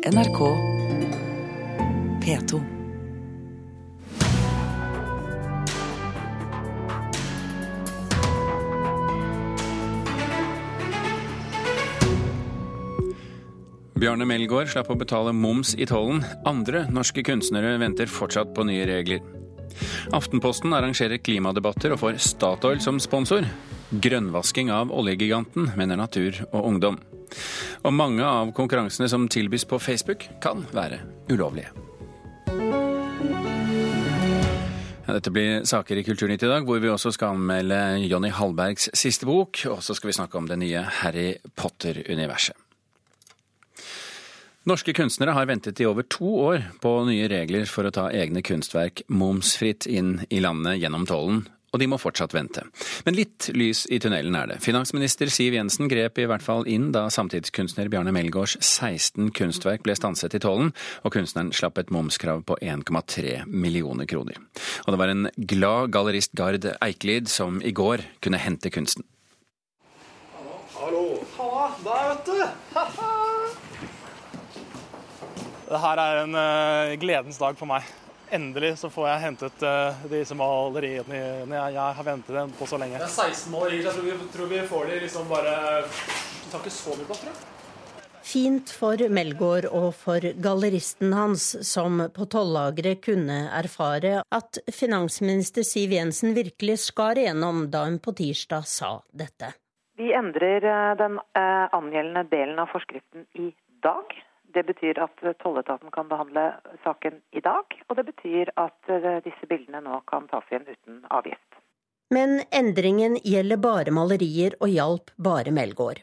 NRK P2. Bjarne Melgaard slapp å betale moms i tollen. Andre norske kunstnere venter fortsatt på nye regler. Aftenposten arrangerer klimadebatter og får Statoil som sponsor. Grønnvasking av oljegiganten, mener Natur og Ungdom. Og mange av konkurransene som tilbys på Facebook, kan være ulovlige. Dette blir saker i Kulturnytt i dag, hvor vi også skal anmelde Jonny Hallbergs siste bok. Og så skal vi snakke om det nye Harry Potter-universet. Norske kunstnere har ventet i over to år på nye regler for å ta egne kunstverk momsfritt inn i landet gjennom tollen, og de må fortsatt vente. Men litt lys i tunnelen er det. Finansminister Siv Jensen grep i hvert fall inn da samtidskunstner Bjarne Melgaards 16 kunstverk ble stanset i tollen, og kunstneren slapp et momskrav på 1,3 millioner kroner. Og det var en glad gallerist Gard Eikelid som i går kunne hente kunsten. Hallo. Hallo. der vet du. Det her er en uh, gledens dag for meg. Endelig så får jeg hentet uh, disse maleriene jeg, jeg har ventet på så lenge. Det er 16 malerier, så jeg tror vi, tror vi får de liksom bare Det tar ikke så mye plass, tror jeg. Fint for Melgaard og for galleristen hans, som på tollageret kunne erfare at finansminister Siv Jensen virkelig skar igjennom da hun på tirsdag sa dette. Vi endrer eh, den angjeldende delen av forskriften i dag. Det betyr at tolletaten kan behandle saken i dag, og det betyr at eh, disse bildene nå kan tas igjen uten avgift. Men endringen gjelder bare malerier og hjalp bare Melgaard.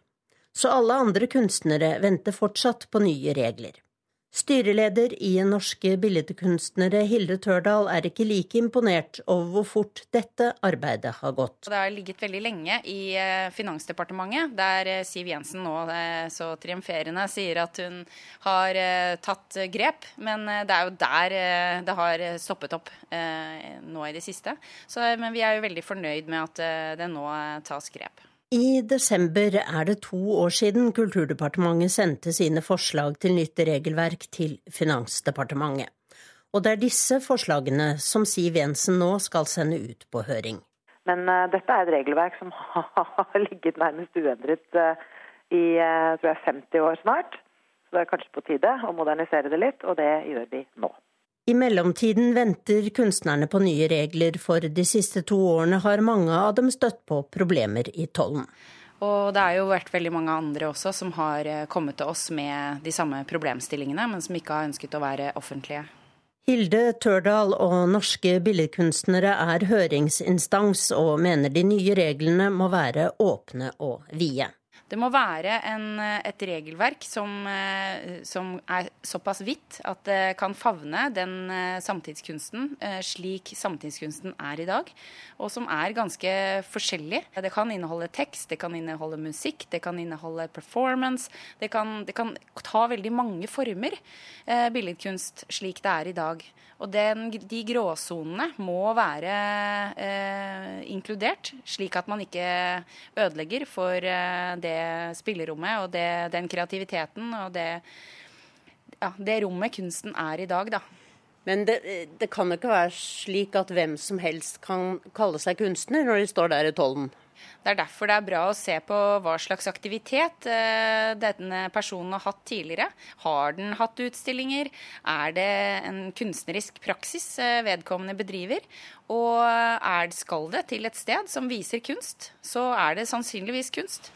Så alle andre kunstnere venter fortsatt på nye regler. Styreleder i Norske Billedkunstnere, Hilde Tørdal, er ikke like imponert over hvor fort dette arbeidet har gått. Det har ligget veldig lenge i eh, Finansdepartementet, der eh, Siv Jensen nå eh, så triumferende sier at hun har tatt grep. Men det er jo der det har stoppet opp nå i det siste. Så, men vi er jo veldig fornøyd med at det nå tas grep. I desember er det to år siden Kulturdepartementet sendte sine forslag til nytt regelverk til Finansdepartementet. Og det er disse forslagene som Siv Jensen nå skal sende ut på høring. Men uh, dette er et regelverk som har ligget nærmest uendret uh, i uh, tror jeg 50 år snart. Så det er kanskje på tide å modernisere det litt, og det gjør vi nå. I mellomtiden venter kunstnerne på nye regler, for de siste to årene har mange av dem støtt på problemer i tollen. Og det har jo vært veldig mange andre også som har eh, kommet til oss med de samme problemstillingene, men som ikke har ønsket å være offentlige. Hilde Tørdal og norske billedkunstnere er høringsinstans, og mener de nye reglene må være åpne og vide. Det må være en, et regelverk som, eh, som, er såpass vidt at det kan favne den eh, samtidskunsten eh, slik samtidskunsten er i dag, og som er ganske forskjellig. Det kan inneholde tekst, det kan inneholde musikk, det kan inneholde performance. Det kan, det kan ta veldig mange former, billedkunst, slik det er i dag. Og den, de gråsonene må være eh, inkludert, slik at man ikke ødelegger for eh, det spillerommet og det, den kreativiteten og det, ja, det rommet kunsten er i dag, da. Men det, det kan jo ikke være slik at hvem som helst kan kalle seg kunstner når de står der i tollen? Det er derfor det er bra å se på hva slags aktivitet eh, denne personen har hatt tidligere. Har den hatt utstillinger? Er det en kunstnerisk praksis eh, vedkommende bedriver? Og er, skal det til et sted som viser kunst, så er det sannsynligvis kunst.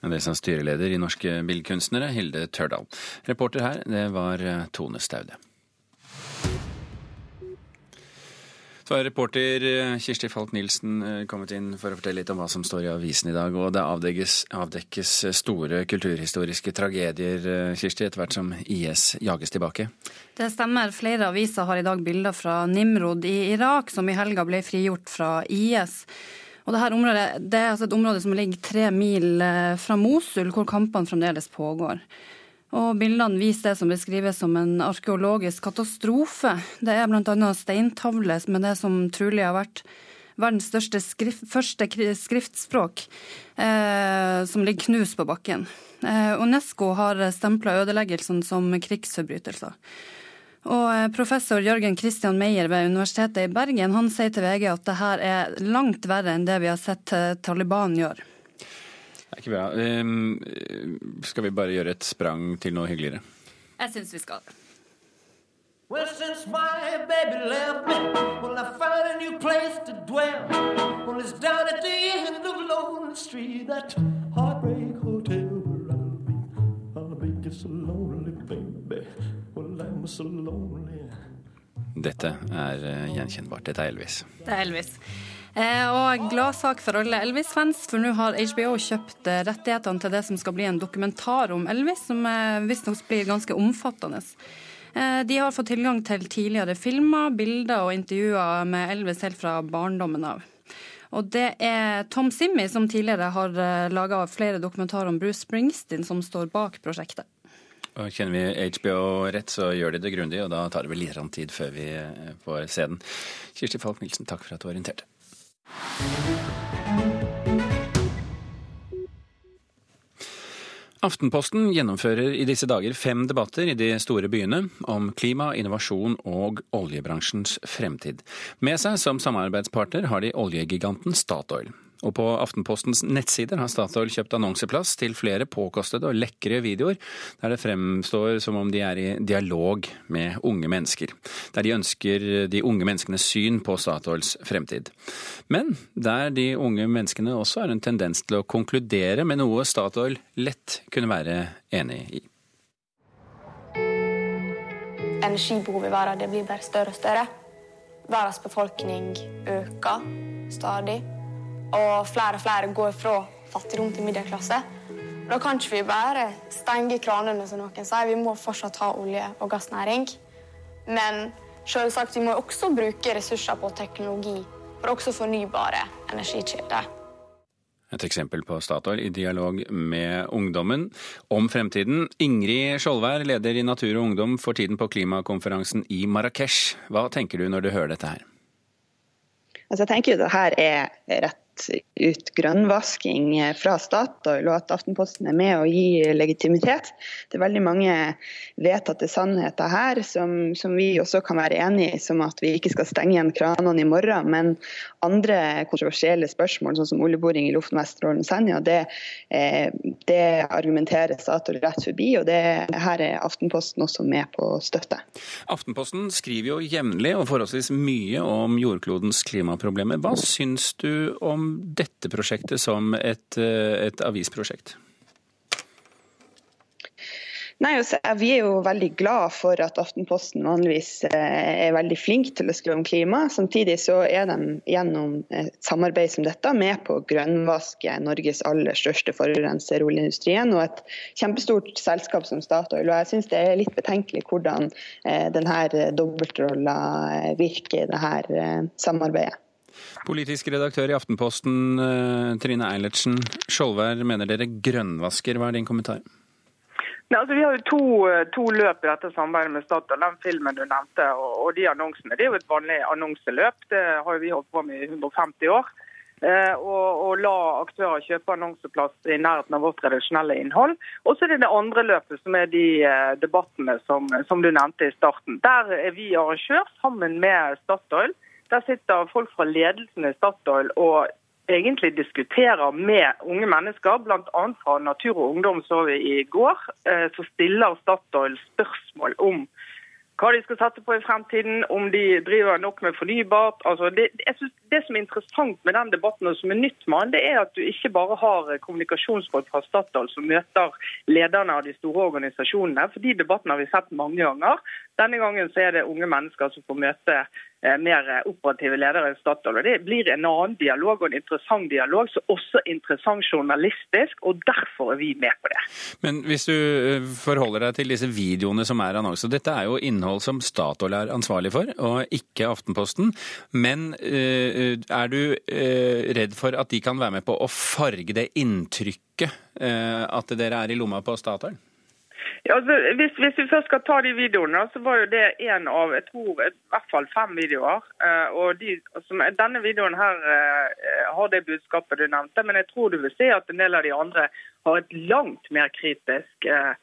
Det sa styreleder i Norske Billedkunstnere, Hilde Tørdal. Reporter her, det var eh, Tone Staude. Så har reporter eh, Kirsti Falk Nilsen eh, kommet inn for å fortelle litt om hva som står i avisen i dag. Og det avdekkes, avdekkes store kulturhistoriske tragedier, Kirsti, etter hvert som IS jages tilbake? Det stemmer. Flere aviser har i dag bilder fra Nimrod i Irak, som i helga ble frigjort fra IS. Og dette området, det er altså et område som ligger tre mil fra Mosul, hvor kampene fremdeles pågår. Og bildene viser det som beskrives som en arkeologisk katastrofe. Det er bl.a. steintavle med det som trolig har vært verdens største skrift, første skriftspråk, eh, som ligger knust på bakken. Eh, Unesco har stempla ødeleggelsen som krigsforbrytelser. Og eh, Professor Jørgen Christian Meyer ved Universitetet i Bergen han sier til VG at det her er langt verre enn det vi har sett eh, Taliban gjøre. Det er ikke bra. Um, skal vi bare gjøre et sprang til noe hyggeligere? Jeg syns vi skal. Well, since my baby left me, well, I found a new place to dwell. Well, it's down at the end of Lonely Street, that heartbreak hotel where I'll be. I'll be just a lonely, baby. Dette er uh, gjenkjennbart. Dette er Elvis. Det er Elvis. Og og gladsak for alle Elvis-fans, for nå har HBO kjøpt eh, rettighetene til det som skal bli en dokumentar om Elvis, som eh, visstnok blir ganske omfattende. Eh, de har fått tilgang til tidligere filmer, bilder og intervjuer med Elvis helt fra barndommen av. Og det er Tom Simmy, som tidligere har eh, laga flere dokumentarer om Bruce Springsteen, som står bak prosjektet. Og Kjenner vi HBO rett, så gjør de det grundig, og da tar det vel litt tid før vi eh, får se den. Kirsti Falk Nilsen, takk for at du orienterte. Aftenposten gjennomfører i disse dager fem debatter i de store byene om klima, innovasjon og oljebransjens fremtid. Med seg som samarbeidspartner har de oljegiganten Statoil. Og på Aftenpostens nettsider har Statoil kjøpt annonseplass til flere påkostede og lekre videoer, der det fremstår som om de er i dialog med unge mennesker. Der de ønsker de unge menneskenes syn på Statoils fremtid. Men der de unge menneskene også har en tendens til å konkludere med noe Statoil lett kunne være enig i. Energibehovet i verden blir bare større og større. Verdens befolkning øker stadig. Og flere og flere går fra fattigdom til middelklasse. Da kan ikke vi bare stenge kranene, som noen sier. Vi må fortsatt ha olje- og gassnæring. Men selvsagt, vi må også bruke ressurser på teknologi for også fornybare energikilder. Et eksempel på Statoil i dialog med ungdommen om fremtiden. Ingrid Skjoldvær, leder i Natur og Ungdom for tiden på klimakonferansen i Marrakech. Hva tenker du når du hører dette her? Altså, jeg tenker jo det her er rett ut grønnvasking fra Statoil, og at Aftenposten er med å gi legitimitet. Det er veldig mange vedtatte sannheter her som, som vi også kan være enig i, som at vi ikke skal stenge igjen kranene i morgen. Men andre kontroversielle spørsmål, sånn som oljeboring i Lofoten, Vesterålen og Senja, det, eh, det argumenterer Statoil rett forbi. og det, Her er Aftenposten også med på støtte. Aftenposten skriver jo jevnlig og forholdsvis mye om jordklodens klimaproblemer. Hva syns du om dette prosjektet som et, eh, et avisprosjekt? Nei, altså, Vi er jo veldig glad for at Aftenposten vanligvis eh, er veldig flink til å skrive om klima. Samtidig så er de gjennom et samarbeid som dette med på å grønnvaske Norges aller største forurenser, oljeindustrien, og et kjempestort selskap som Statoil. Og jeg syns det er litt betenkelig hvordan eh, denne dobbeltrolla virker i dette samarbeidet. Politisk redaktør i Aftenposten, Trine Eilertsen. Skjoldvær mener dere grønnvasker. Hva er din kommentar? Nei, altså, vi har jo to, to, løp i dette samarbeidet med Statoil. Den filmen du nevnte og, og, de annonsene. Det er jo et vanlig annonseløp. Det har vi holdt på med i 150 år. Eh, la aktører kjøpe annonseplass i nærheten av vårt redaksjonelle innhold. Og så er det det andre løpet, som er de eh, debattene som, som, du nevnte i starten. Der er vi arrangør sammen med Statoil. Der sitter folk fra ledelsen i Statoil og egentlig diskuterer med unge mennesker, bl.a. fra Natur og Ungdom så vi i går, eh, så stiller Statoil spørsmål om hva de skal sette på i fremtiden, om de driver nok med fornybart. Altså det, det som er interessant med den debatten og som er nytt med den, det er at du ikke bare har kommunikasjonsfolk fra Statoil som møter lederne av de store organisasjonene. for De debattene har vi sett mange ganger. Denne gangen så er det unge mennesker som får møte eh, mer operative ledere i Statoil. og Det blir en annen dialog og en interessant dialog, så også interessant journalistisk. og Derfor er vi med på det. Men hvis du eh, forholder deg til disse videoene som er annonser, dette er jo innhold som Statoil er ansvarlig for, og ikke Aftenposten. Men eh, er du redd for at de kan være med på å farge det inntrykket at dere er i lomma på Statoil? Ja, altså, hvis, hvis, vi først skal ta de videoene, så var jo det en av jeg tror, i hvert fall fem videoer. Uh, og de, altså, Denne videoen her uh, har det budskapet du nevnte, men jeg tror du vil se at en del av de andre har et langt mer kritisk Eh,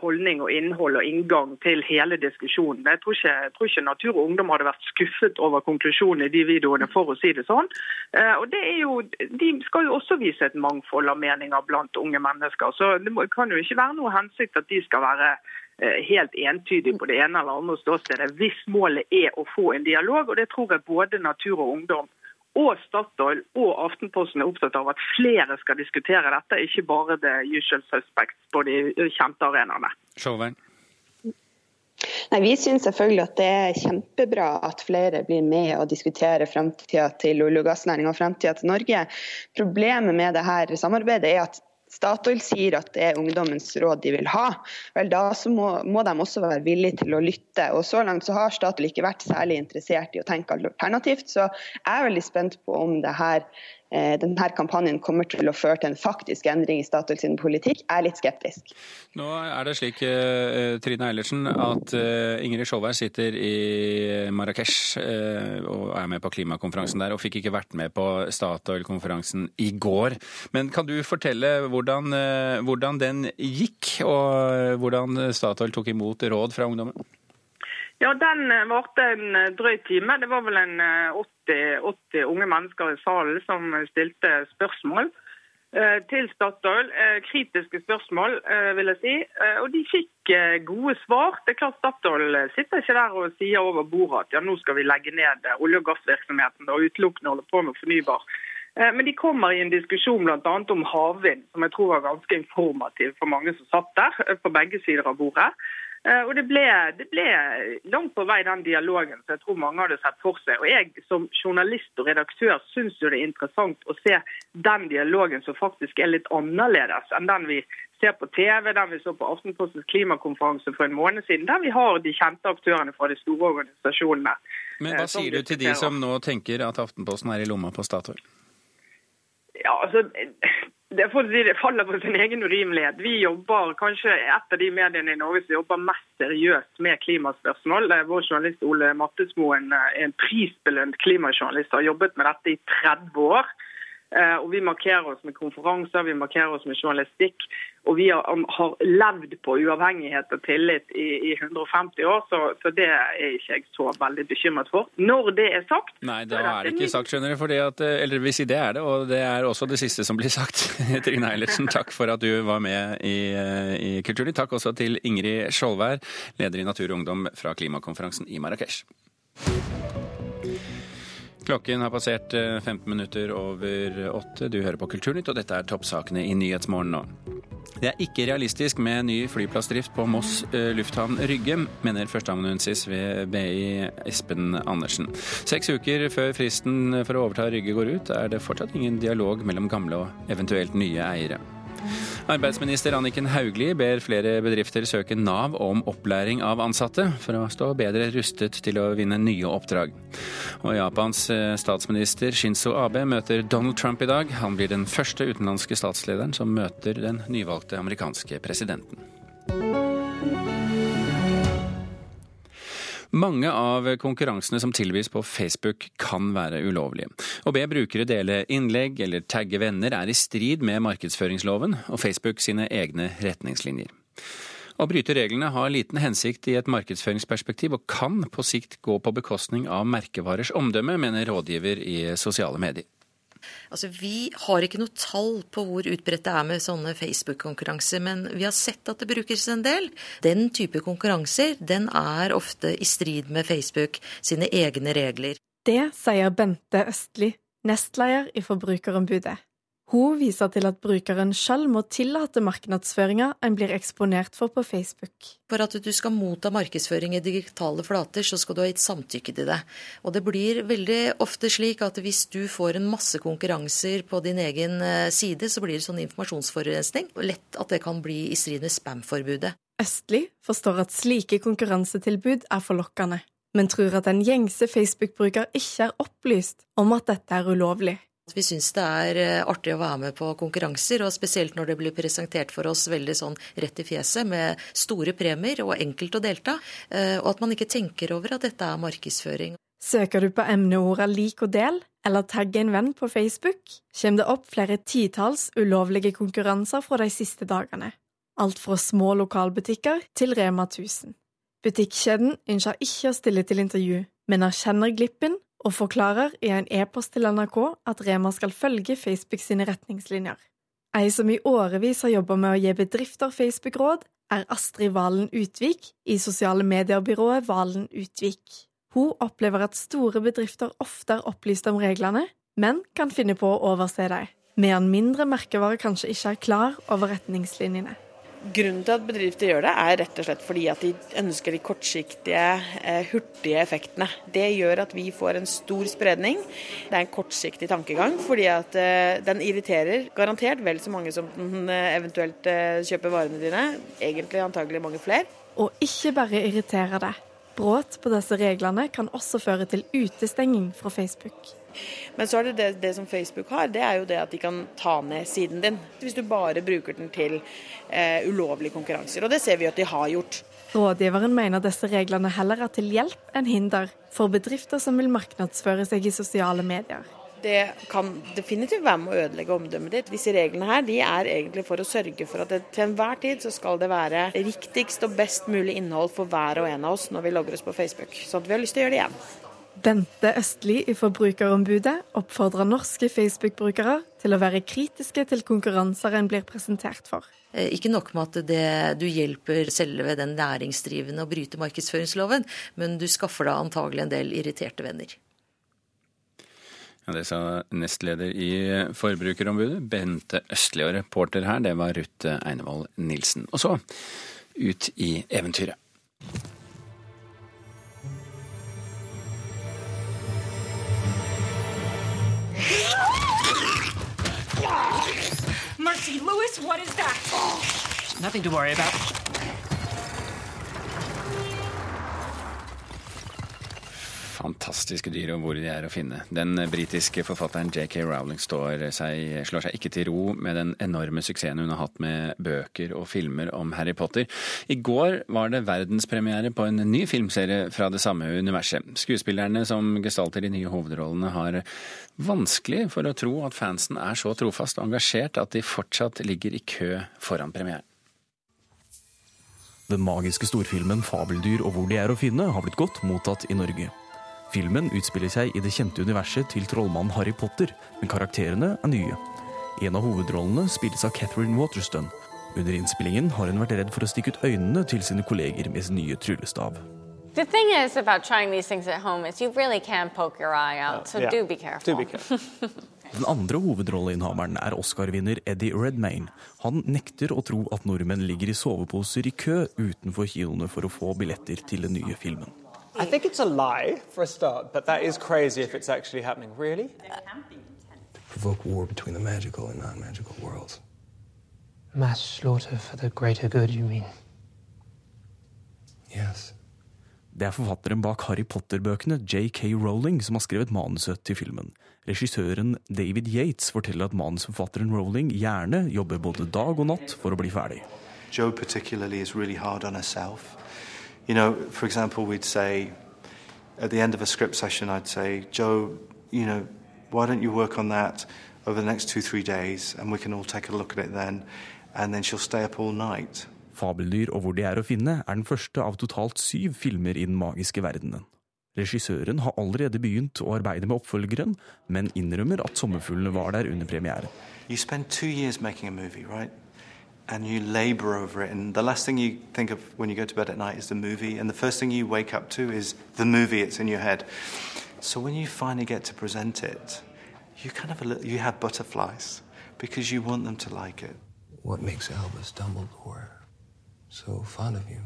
holdning og innhold og inngang til hele diskusjonen. Jeg tror, ikke, jeg tror ikke, Natur og Ungdom hadde vært skuffet over konklusjonen i de videoene, for å si det sånn. Eh, og det er jo, De skal jo også vise et mangfold av meninger blant unge mennesker. Så det kan jo ikke være noe hensikt at de skal være eh, helt entydige på det ene eller andre ståstedet, hvis målet er å få en dialog. og Det tror jeg både Natur og Ungdom og Statoil og Aftenposten er opptatt av at flere skal diskutere dette, ikke bare the usual suspects på de kjente arenaene. Sjåvern. Nei, Vi syns selvfølgelig at det er kjempebra at flere blir med og diskuterer framtida til olje- og gassnæringa og framtida til Norge. Problemet med dette samarbeidet er at Statoil sier at det er ungdommens råd de vil ha, vel da må, må, de også være villige til å lytte. Og Så langt så har Statoil ikke vært særlig interessert i å tenke alternativt. Så jeg er veldig spent på om det her denne kampanjen kommer til å føre til en faktisk endring i Statoil sin politikk, er litt skeptisk. Nå er det slik, eh, Trine Eilertsen, at eh, Ingrid Sjåvær sitter i Marrakech og er med på klimakonferansen der, og fikk ikke vært med på Statoil-konferansen i går. Men kan du fortelle hvordan, hvordan den gikk, og hvordan Statoil tok imot råd fra ungdommen? Ja, Den eh, varte en eh, drøy time. Det var vel en 80, eh, 80 unge mennesker i salen som stilte spørsmål til Statoil. Kritiske spørsmål, vil jeg si. Og de fikk gode svar. Det er klart Statoil sitter ikke der og sier over bordet at ja, nå skal vi legge ned olje- og gassvirksomheten og utelukkende holde på med fornybar. Men de kommer i en diskusjon bl.a. om havvind, som jeg tror var ganske informativ for mange som satt der, på begge sider av bordet. Eh, og det ble, det ble, langt på vei den dialogen som jeg tror mange hadde sett for seg. Og jeg som journalist og redaktør syns jo det er interessant å se den dialogen som faktisk er litt annerledes enn den vi ser på TV, den vi så på Aftenpostens klimakonferanse for en måned siden, der vi har de kjente aktørene fra de store organisasjonene. Men hva eh, sier du til de som nå tenker at Aftenposten er i lomma på Statoil? Ja, altså det, si, det, faller på sin egen urimelighet. Vi jobber kanskje et av de mediene i Norge som jobber mest seriøst med klimaspørsmål. Vår journalist Ole Mattesmoen er en prisbelønt klimajournalist har jobbet med dette i 30 år. Eh, og Vi markerer oss med konferanser, vi markerer oss med journalistikk. Og vi har, har levd på uavhengighet og tillit i, i 150 år, så, så, det er ikke jeg så veldig bekymret for. Når det er sagt Nei, da er det ikke sagt, skjønner du. At, eh, eller vi sier det er det, og det er også det siste som blir sagt. Trine Eilertsen, takk for at du var med i, eh, i Kulturnytt. Takk også til Ingrid Skjoldvær, leder i Natur og Ungdom fra klimakonferansen i Marrakech. Klokken har passert 15 eh, minutter over åtte. Du hører på Kulturnytt, og dette er toppsakene i Nyhetsmorgen nå. Det er ikke realistisk med ny flyplassdrift på Moss eh, lufthavn Rygge, mener førsteamanuensis ved BI Espen Andersen. Seks uker før fristen for å overta Rygge går ut, er det fortsatt ingen dialog mellom gamle og eventuelt nye eiere. Arbeidsminister Anniken Hauglie ber flere bedrifter søke Nav om opplæring av ansatte, for å stå bedre rustet til å vinne nye oppdrag. Og Japans eh, statsminister Shinzo Abe møter Donald Trump i dag. Han blir den første utenlandske statslederen som møter den nyvalgte amerikanske presidenten. Mange av konkurransene som tilbys på Facebook kan være ulovlige. Å be brukere dele innlegg eller tagge venner er i strid med markedsføringsloven og Facebook sine egne retningslinjer. Å bryte reglene har liten hensikt i et markedsføringsperspektiv og kan på sikt gå på bekostning av merkevarers omdømme, mener rådgiver i sosiale medier. Altså, Vi har ikke noe tall på hvor utbredt det er med sånne Facebook-konkurranser, men vi har sett at det brukes en del. Den type konkurranser den er ofte i strid med Facebook sine egne regler. Det sier Bente Østli, nestleder i Forbrukerombudet. Hun viser til at brukeren sjøl må tillate markedsføringa en blir eksponert for på Facebook. For at du skal motta markedsføring i digitale flater, så skal du ha gitt samtykke til det. Og det blir veldig ofte slik at hvis du får en masse konkurranser på din egen eh, side, så blir det sånn informasjonsforurensning. Lett at det kan bli i strid med spam-forbudet. Østli forstår at slike konkurransetilbud er forlokkende, men tror at en gjengse Facebook-bruker ikke er opplyst om at dette er ulovlig. Vi syns det er eh, artig å være med på konkurranser, og spesielt når det blir presentert for oss veldig sånn rett i fjeset med store premier og enkelt å delta, eh, og at man ikke tenker over at dette er markedsføring. Søker du på emneordet lik og del, eller tagg en venn på Facebook, kommer det opp flere titalls ulovlige konkurranser fra de siste dagene. Alt fra små lokalbutikker til Rema 1000. Butikkjeden ønsker ikke å stille til intervju, men erkjenner glippen og forklarer i en e-post til NRK at Rema skal følge Facebook sine retningslinjer. Ei som i årevis har jobba med å gi bedrifter Facebook-råd, er Astrid Valen Utvik i sosiale medier-byrået Valen Utvik. Hun opplever at store bedrifter ofte er opplyst om reglene, men kan finne på å overse dem, medan mindre merkevarer kanskje ikke er klar over retningslinjene. Grunnen til at bedrifter gjør det, er rett og slett fordi at de ønsker de kortsiktige, eh, hurtige effektene. Det gjør at vi får en stor spredning. Det er en kortsiktig tankegang, fordi at eh, den irriterer garantert vel så mange som den eh, eventuelt kjøper varene dine. Egentlig antagelig mange flere. Og ikke bare irriterer det. Brudd på disse reglene kan også føre til utestenging fra Facebook. Men så er det, det det, som Facebook har, det er jo det at de kan ta ned siden din. Hvis du bare bruker den til eh, ulovlige konkurranser. Og det ser vi at de har gjort. Rådgiveren mener disse reglene heller er til hjelp enn hinder for bedrifter som vil markedsføre seg i sosiale medier. Det kan definitivt være med å ødelegge omdømmet ditt. Disse reglene her, de er egentlig for å sørge for at det, til enhver tid så skal det være riktigst og best mulig innhold for hver og en av oss når vi logger oss på Facebook. Sånn at vi har lyst til å gjøre det igjen. Bente Østli i Forbrukerombudet oppfordrer norske Facebook-brukere til å være kritiske til konkurranser en blir presentert for. Eh, ikke nok med at det, du hjelper selve den næringsdrivende å bryte markedsføringsloven, men du skaffer deg antagelig en del irriterte venner. Ja, det sa nestleder i Forbrukerombudet, Bente Østli. Og reporter her, det var Ruth Einevold Nilsen. Og så ut i eventyret. Lewis, what is that? Nothing to worry about. Fantastiske dyr og hvor de er å finne. Den britiske forfatteren JK Rowling seg, slår seg ikke til ro med den enorme suksessen hun har hatt med bøker og filmer om Harry Potter. I går var det verdenspremiere på en ny filmserie fra det samme universet. Skuespillerne som gestalter de nye hovedrollene har vanskelig for å tro at fansen er så trofast og engasjert at de fortsatt ligger i kø foran premieren. Den magiske storfilmen 'Fabeldyr og hvor de er å finne' har blitt godt mottatt i Norge. Filmen utspiller seg i det kjente universet til trollmannen Harry Potter, men karakterene er nye. En av hovedrollene spilles av Catherine Waterston. Under innspillingen har hun vært redd for å stikke ut øynene til sine kolleger med sin nye tryllestav. The thing is about trying these things at home is you really can poke your eye out, so yeah. do be careful. Do be careful. Den andre hovedrolleinnehaveren er Oscar-vinner Eddie Redmayne. Han nekter å tro at nordmenn ligger i soveposer i kø utenfor kinoene for å få billetter til den nye filmen. I think it's a lie for a start, but that is crazy if it's actually happening. Really? Provoke war between the magical and non magical worlds. Mass slaughter for the greater good, you mean? Yes. Det er forfatteren bak Harry Potter-bøkene, J.K. Rowling, som har skrevet manuset til filmen. Regissøren David Yates forteller at manusforfatteren Rowling gjerne jobber både dag og natt for å bli ferdig. Joe particularly is really hard on herself. You know, for example, we'd say at the end of a script session, I'd say, Joe, you know, why don't you work on that over the next two, three days, and we can all take a look at it then. And then she'll stay up all night. Fabeldyr og hvor de er å finne er den første av totalt syv filmer i den magiske verdenen. Regissøren har allerede begynt å arbeide med oppfølgeren, men innrømmer at sommerfuglene var der under premieren. You spend two years making a movie, right? And you labor over it. And the last thing you think of when you go to bed at night is the movie, and the first thing you wake up to is the movie. It's in your head. So when you finally get to present it, you kind of little, you have butterflies because you want them to like it. What makes Albus Dumbledore so fond of you?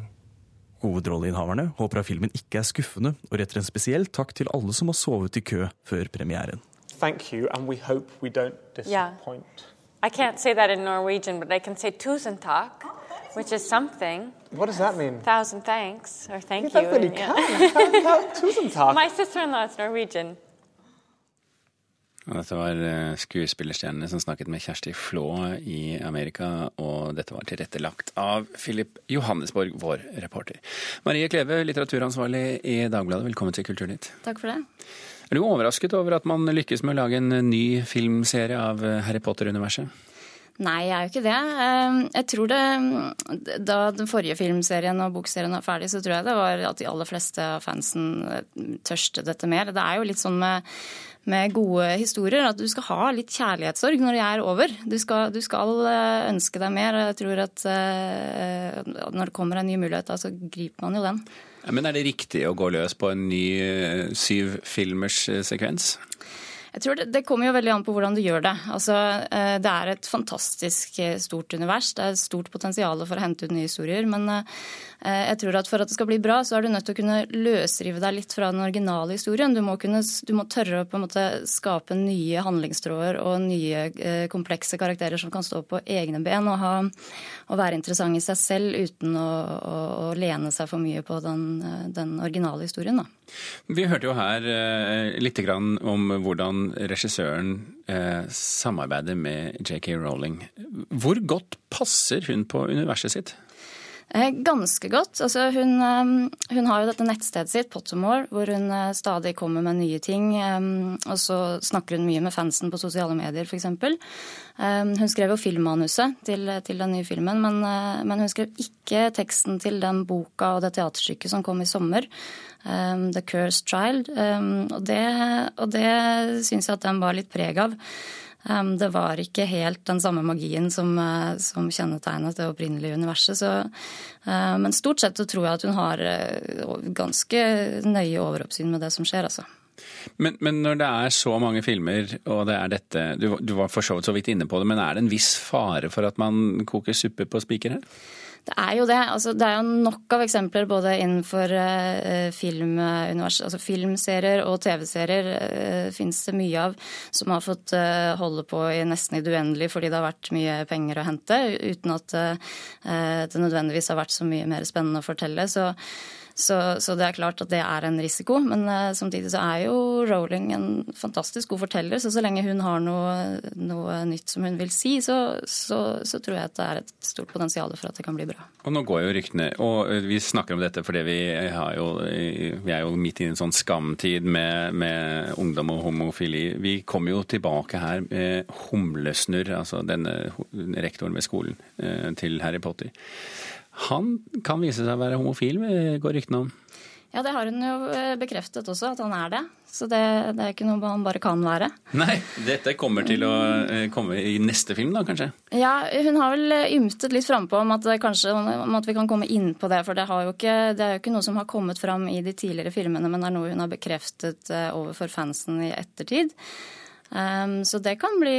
Hovedrolleinnehaverne håper at filmen ikke er skuffende, og retter en spesiell takk til alle som har sovet i kø før premieren. Thank you, and we hope we don't disappoint. Yeah. I can't say that in Norwegian, but I can say tusen takk, which is something. What does that mean? Thousand thanks, or thank you. you. Really yeah. tusen takk. My sister-in-law is Norwegian. Og dette var eh, skuespillerstjernene som snakket med Kjersti Flå i Amerika, og dette var tilrettelagt av Philip Johannesborg, vår reporter. Marie Kleve, litteraturansvarlig i Dagbladet, velkommen til Kulturnytt. Takk for det. Er du overrasket over at man lykkes med å lage en ny filmserie av Harry Potter-universet? Nei, jeg er jo ikke det. Ehm, jeg tror det Da den forrige filmserien og bokserien var ferdig, så tror jeg det var at de aller fleste av fansen tørste tørstet etter mer. Det er jo litt sånn med, med gode historier at du skal ha litt kjærlighetssorg når de er over. Du skal, du skal eh, ønske deg mer. Jeg tror at når det kommer en ny mulighet, da, så griper man jo den. Men er det riktig å gå løs på en ny syvfilmers sekvens? Jeg tror det, det, kommer jo veldig an på hvordan du gjør det. Altså, eh, det er et fantastisk eh, stort univers. Det er et stort potensial for å hente ut nye historier. Men eh, jeg tror at for at det skal bli bra, så er du nødt til å kunne løsrive deg litt fra den originale historien. Du må, kunne, du må tørre å på en måte skape nye handlingstråder og nye komplekse karakterer som kan stå på egne ben og, ha, og være interessante i seg selv uten å, å, å lene seg for mye på den, den originale historien. Da. Vi hørte jo her eh, litt om hvordan regissøren eh, samarbeider med JK Rowling. Hvor godt passer hun på universet sitt? Eh, ganske godt. Altså, hun, hun, har jo dette nettstedet sitt, Pottermore, hvor hun stadig kommer med nye ting. Og så snakker hun mye med fansen på sosiale medier, f.eks. Hun skrev jo filmmanuset til, til den nye filmen, men, men, hun skrev ikke teksten til den boka og det teaterstykket som kom i sommer. The Cursed Child. Og det, og det syns jeg at den var litt preg av. Det var ikke helt den samme magien som, uh, som kjennetegnet det opprinnelige universet. Så, uh, men stort sett så tror jeg at hun har uh, ganske nøye overoppsyn med det som skjer, altså. Men, men, når det er så mange filmer, og det er dette du, du var for så vidt inne på det, men er det en viss fare for at man koker suppe på spiker her? Det er jo det. Altså, det er jo nok av eksempler både innenfor uh, filmunivers, altså filmserier og TV-serier uh, fins det mye av som har fått uh, holde på i nesten i det uendelige fordi det har vært mye penger å hente, uten at uh, det nødvendigvis har vært så mye mer spennende å fortelle. Så så, så, det er klart at det er en risiko. Men uh, samtidig så er jo Rowling en fantastisk god forteller, så så lenge hun har noe, noe nytt som hun vil si, så, så, så, tror jeg at det er et stort potensial for at det kan bli bra. Og nå går jo ryktene, og eh, vi snakker om dette fordi vi, jo, vi er jo midt i en sånn skamtid med, med ungdom og homofili. Vi kommer jo tilbake her med Humlesnurr, altså denne rektoren ved skolen eh, til Harry Potter. Han kan vise seg å være homofil, går ryktene om. Ja, det har hun jo eh, bekreftet også, at han er det. Så det, det er ikke noe han bare kan være. Nei, dette kommer til å eh, komme i neste film, da kanskje? Ja, hun har vel eh, ymtet litt frampå om at, kanskje, om at vi kan komme inn på det. For det, jo ikke, det er jo ikke noe som har kommet fram i de tidligere filmene, men det er noe hun har bekreftet overfor fansen i ettertid. Um, så det kan bli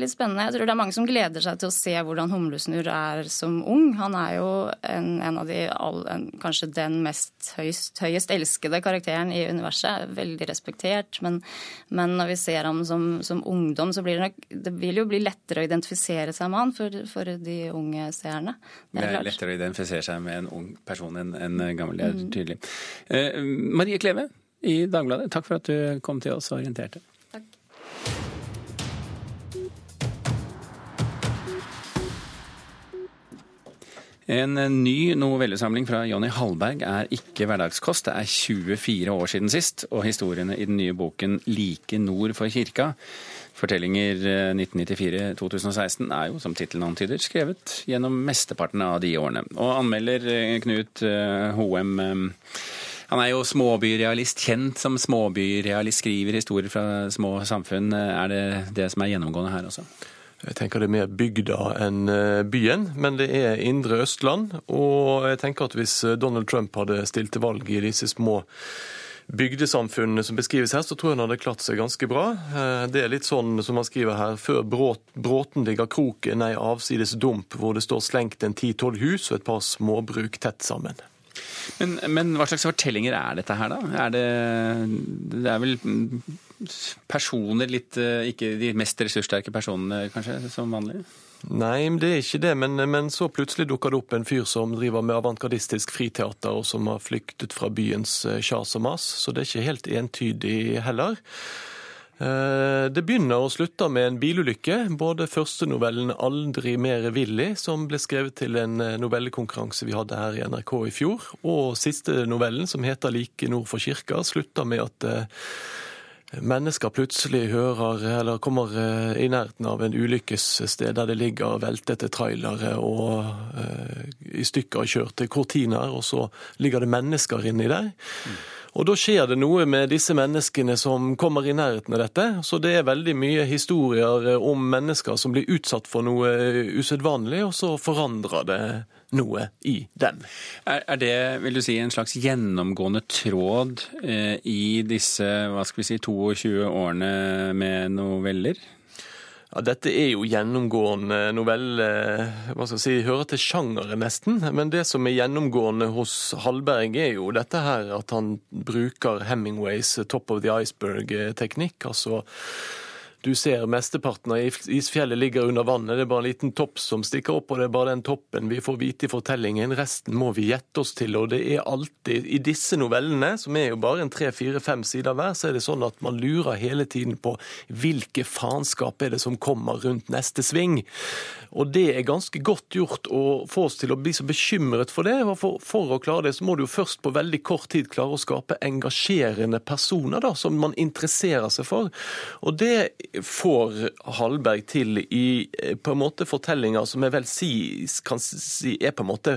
litt spennende. Jeg tror det er mange som gleder seg til å se hvordan Humlesnurr er som ung. Han er jo en, en av de en, kanskje den mest høyst, høyest, elskede karakteren i universet. Veldig respektert. Men, men når vi ser ham som, som ungdom, så blir det nok Det vil jo bli lettere å identifisere seg med han for, for de unge seerne. Det er, det er lettere å identifisere seg med en ung person enn en gammel, det er mm. tydelig. Uh, Marie Kleve i Dagbladet, takk for at du kom til oss og orienterte. En ny novellesamling fra Jonny Hallberg er ikke hverdagskost. Det er 24 år siden sist, og historiene i den nye boken 'Like nord for kirka' Fortellinger 1994-2016 er jo, som tittelen antyder, skrevet gjennom mesteparten av de årene. Og anmelder eh, Knut eh, Hoem eh, han er jo småbyrealist, kjent som småbyrealist, skriver historier fra små samfunn. Er det det som er gjennomgående her også? Jeg tenker det er mer bygda enn eh, byen, men det er indre Østland. Og jeg tenker at hvis eh, Donald Trump hadde stilt til valg i disse små bygdesamfunnene som beskrives her, så tror jeg han hadde klart seg ganske bra. Eh, det er litt sånn som han skriver her, før Bråten ligger kroken ei avsides dump hvor det står slengt en ti-tolv hus og et par småbruk tett sammen. Men, men, hva slags fortellinger er dette her, da? Er det, det er vel personer litt eh, Ikke de mest ressurssterke personene, kanskje, som vanlig? Nei, det er ikke det. Men, men så plutselig dukker det opp en fyr som driver med avantgardistisk friteater, og som har flyktet fra byens eh, kjas og mas. Så det er ikke helt entydig heller. Eh, det begynner og slutter med en bilulykke. Både første novellen 'Aldri mer Willy', som ble skrevet til en eh, novellekonkurranse vi hadde her i NRK i fjor, og siste novellen, som heter 'Like nord for kirka', slutter med at eh, mennesker plutselig hører eller kommer i nærheten av en ulykkessted der det ligger veltete trailere og i stykker kjørte cortinaer, og så ligger det mennesker inni der. Mm. Og da skjer det noe med disse menneskene som kommer i nærheten av dette. Så det er veldig mye historier om mennesker som blir utsatt for noe usedvanlig, og så forandrer det noe i dem. Er, er det vil du si, en slags gjennomgående tråd eh, i disse hva skal vi si, 22 årene med noveller? Ja, Dette er jo gjennomgående novelle, hva skal jeg si, hører til sjangeren nesten. Men det som er gjennomgående hos Hallberg, er jo dette her at han bruker Hemingways top of the iceberg-teknikk. altså du ser mesteparten av isfjellet ligger under vannet, det er bare en liten topp som stikker opp, og det er bare den toppen vi får vite i fortellingen. Resten må vi gjette oss til, og det er alltid I disse novellene, som er jo bare en tre, fire, fem sider hver, så er det sånn at man lurer hele tiden på hvilke faenskap er det som kommer rundt neste sving. Og det er ganske godt gjort å få oss til å bli så bekymret for det. Og for, for å klare det, så må du jo først på veldig kort tid klare å skape engasjerende personer da, som man interesserer seg for. Og det får Hallberg til i eh, på en måte fortellinger som jeg vel si, kan si er på en måte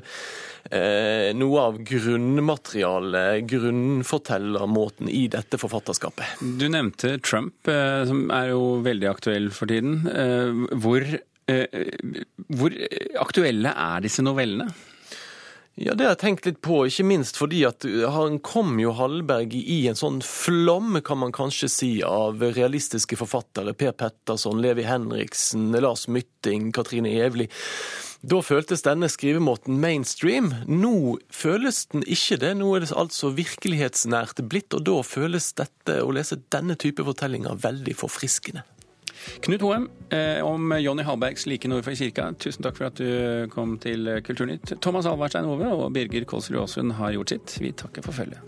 eh, noe av grunnmaterialet, grunnfortellermåten i dette forfatterskapet. Du nevnte Trump, eh, som er jo veldig aktuell for tiden. Eh, hvor, eh, hvor aktuelle er disse novellene? Ja, Det har jeg tenkt litt på, ikke minst fordi at han kom jo Hallberg i en sånn flom, kan man kanskje si, av realistiske forfattere. Per Petterson, Levi Henriksen, Lars Mytting, Katrine Evli. Da føltes denne skrivemåten mainstream. Nå føles den ikke det. Nå er det altså virkelighetsnært blitt, og da føles dette, å lese denne type fortellinger, veldig forfriskende. Knut Hoem eh, om Jonny Hallbergs 'Like nord for kirka'. Tusen takk for at du kom til Kulturnytt. Thomas Alvarstein Ove og Birger Kolsrud Aasund har gjort sitt. Vi takker for følget.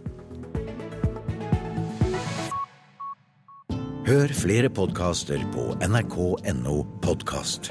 Hør flere podkaster på nrk.no podkast.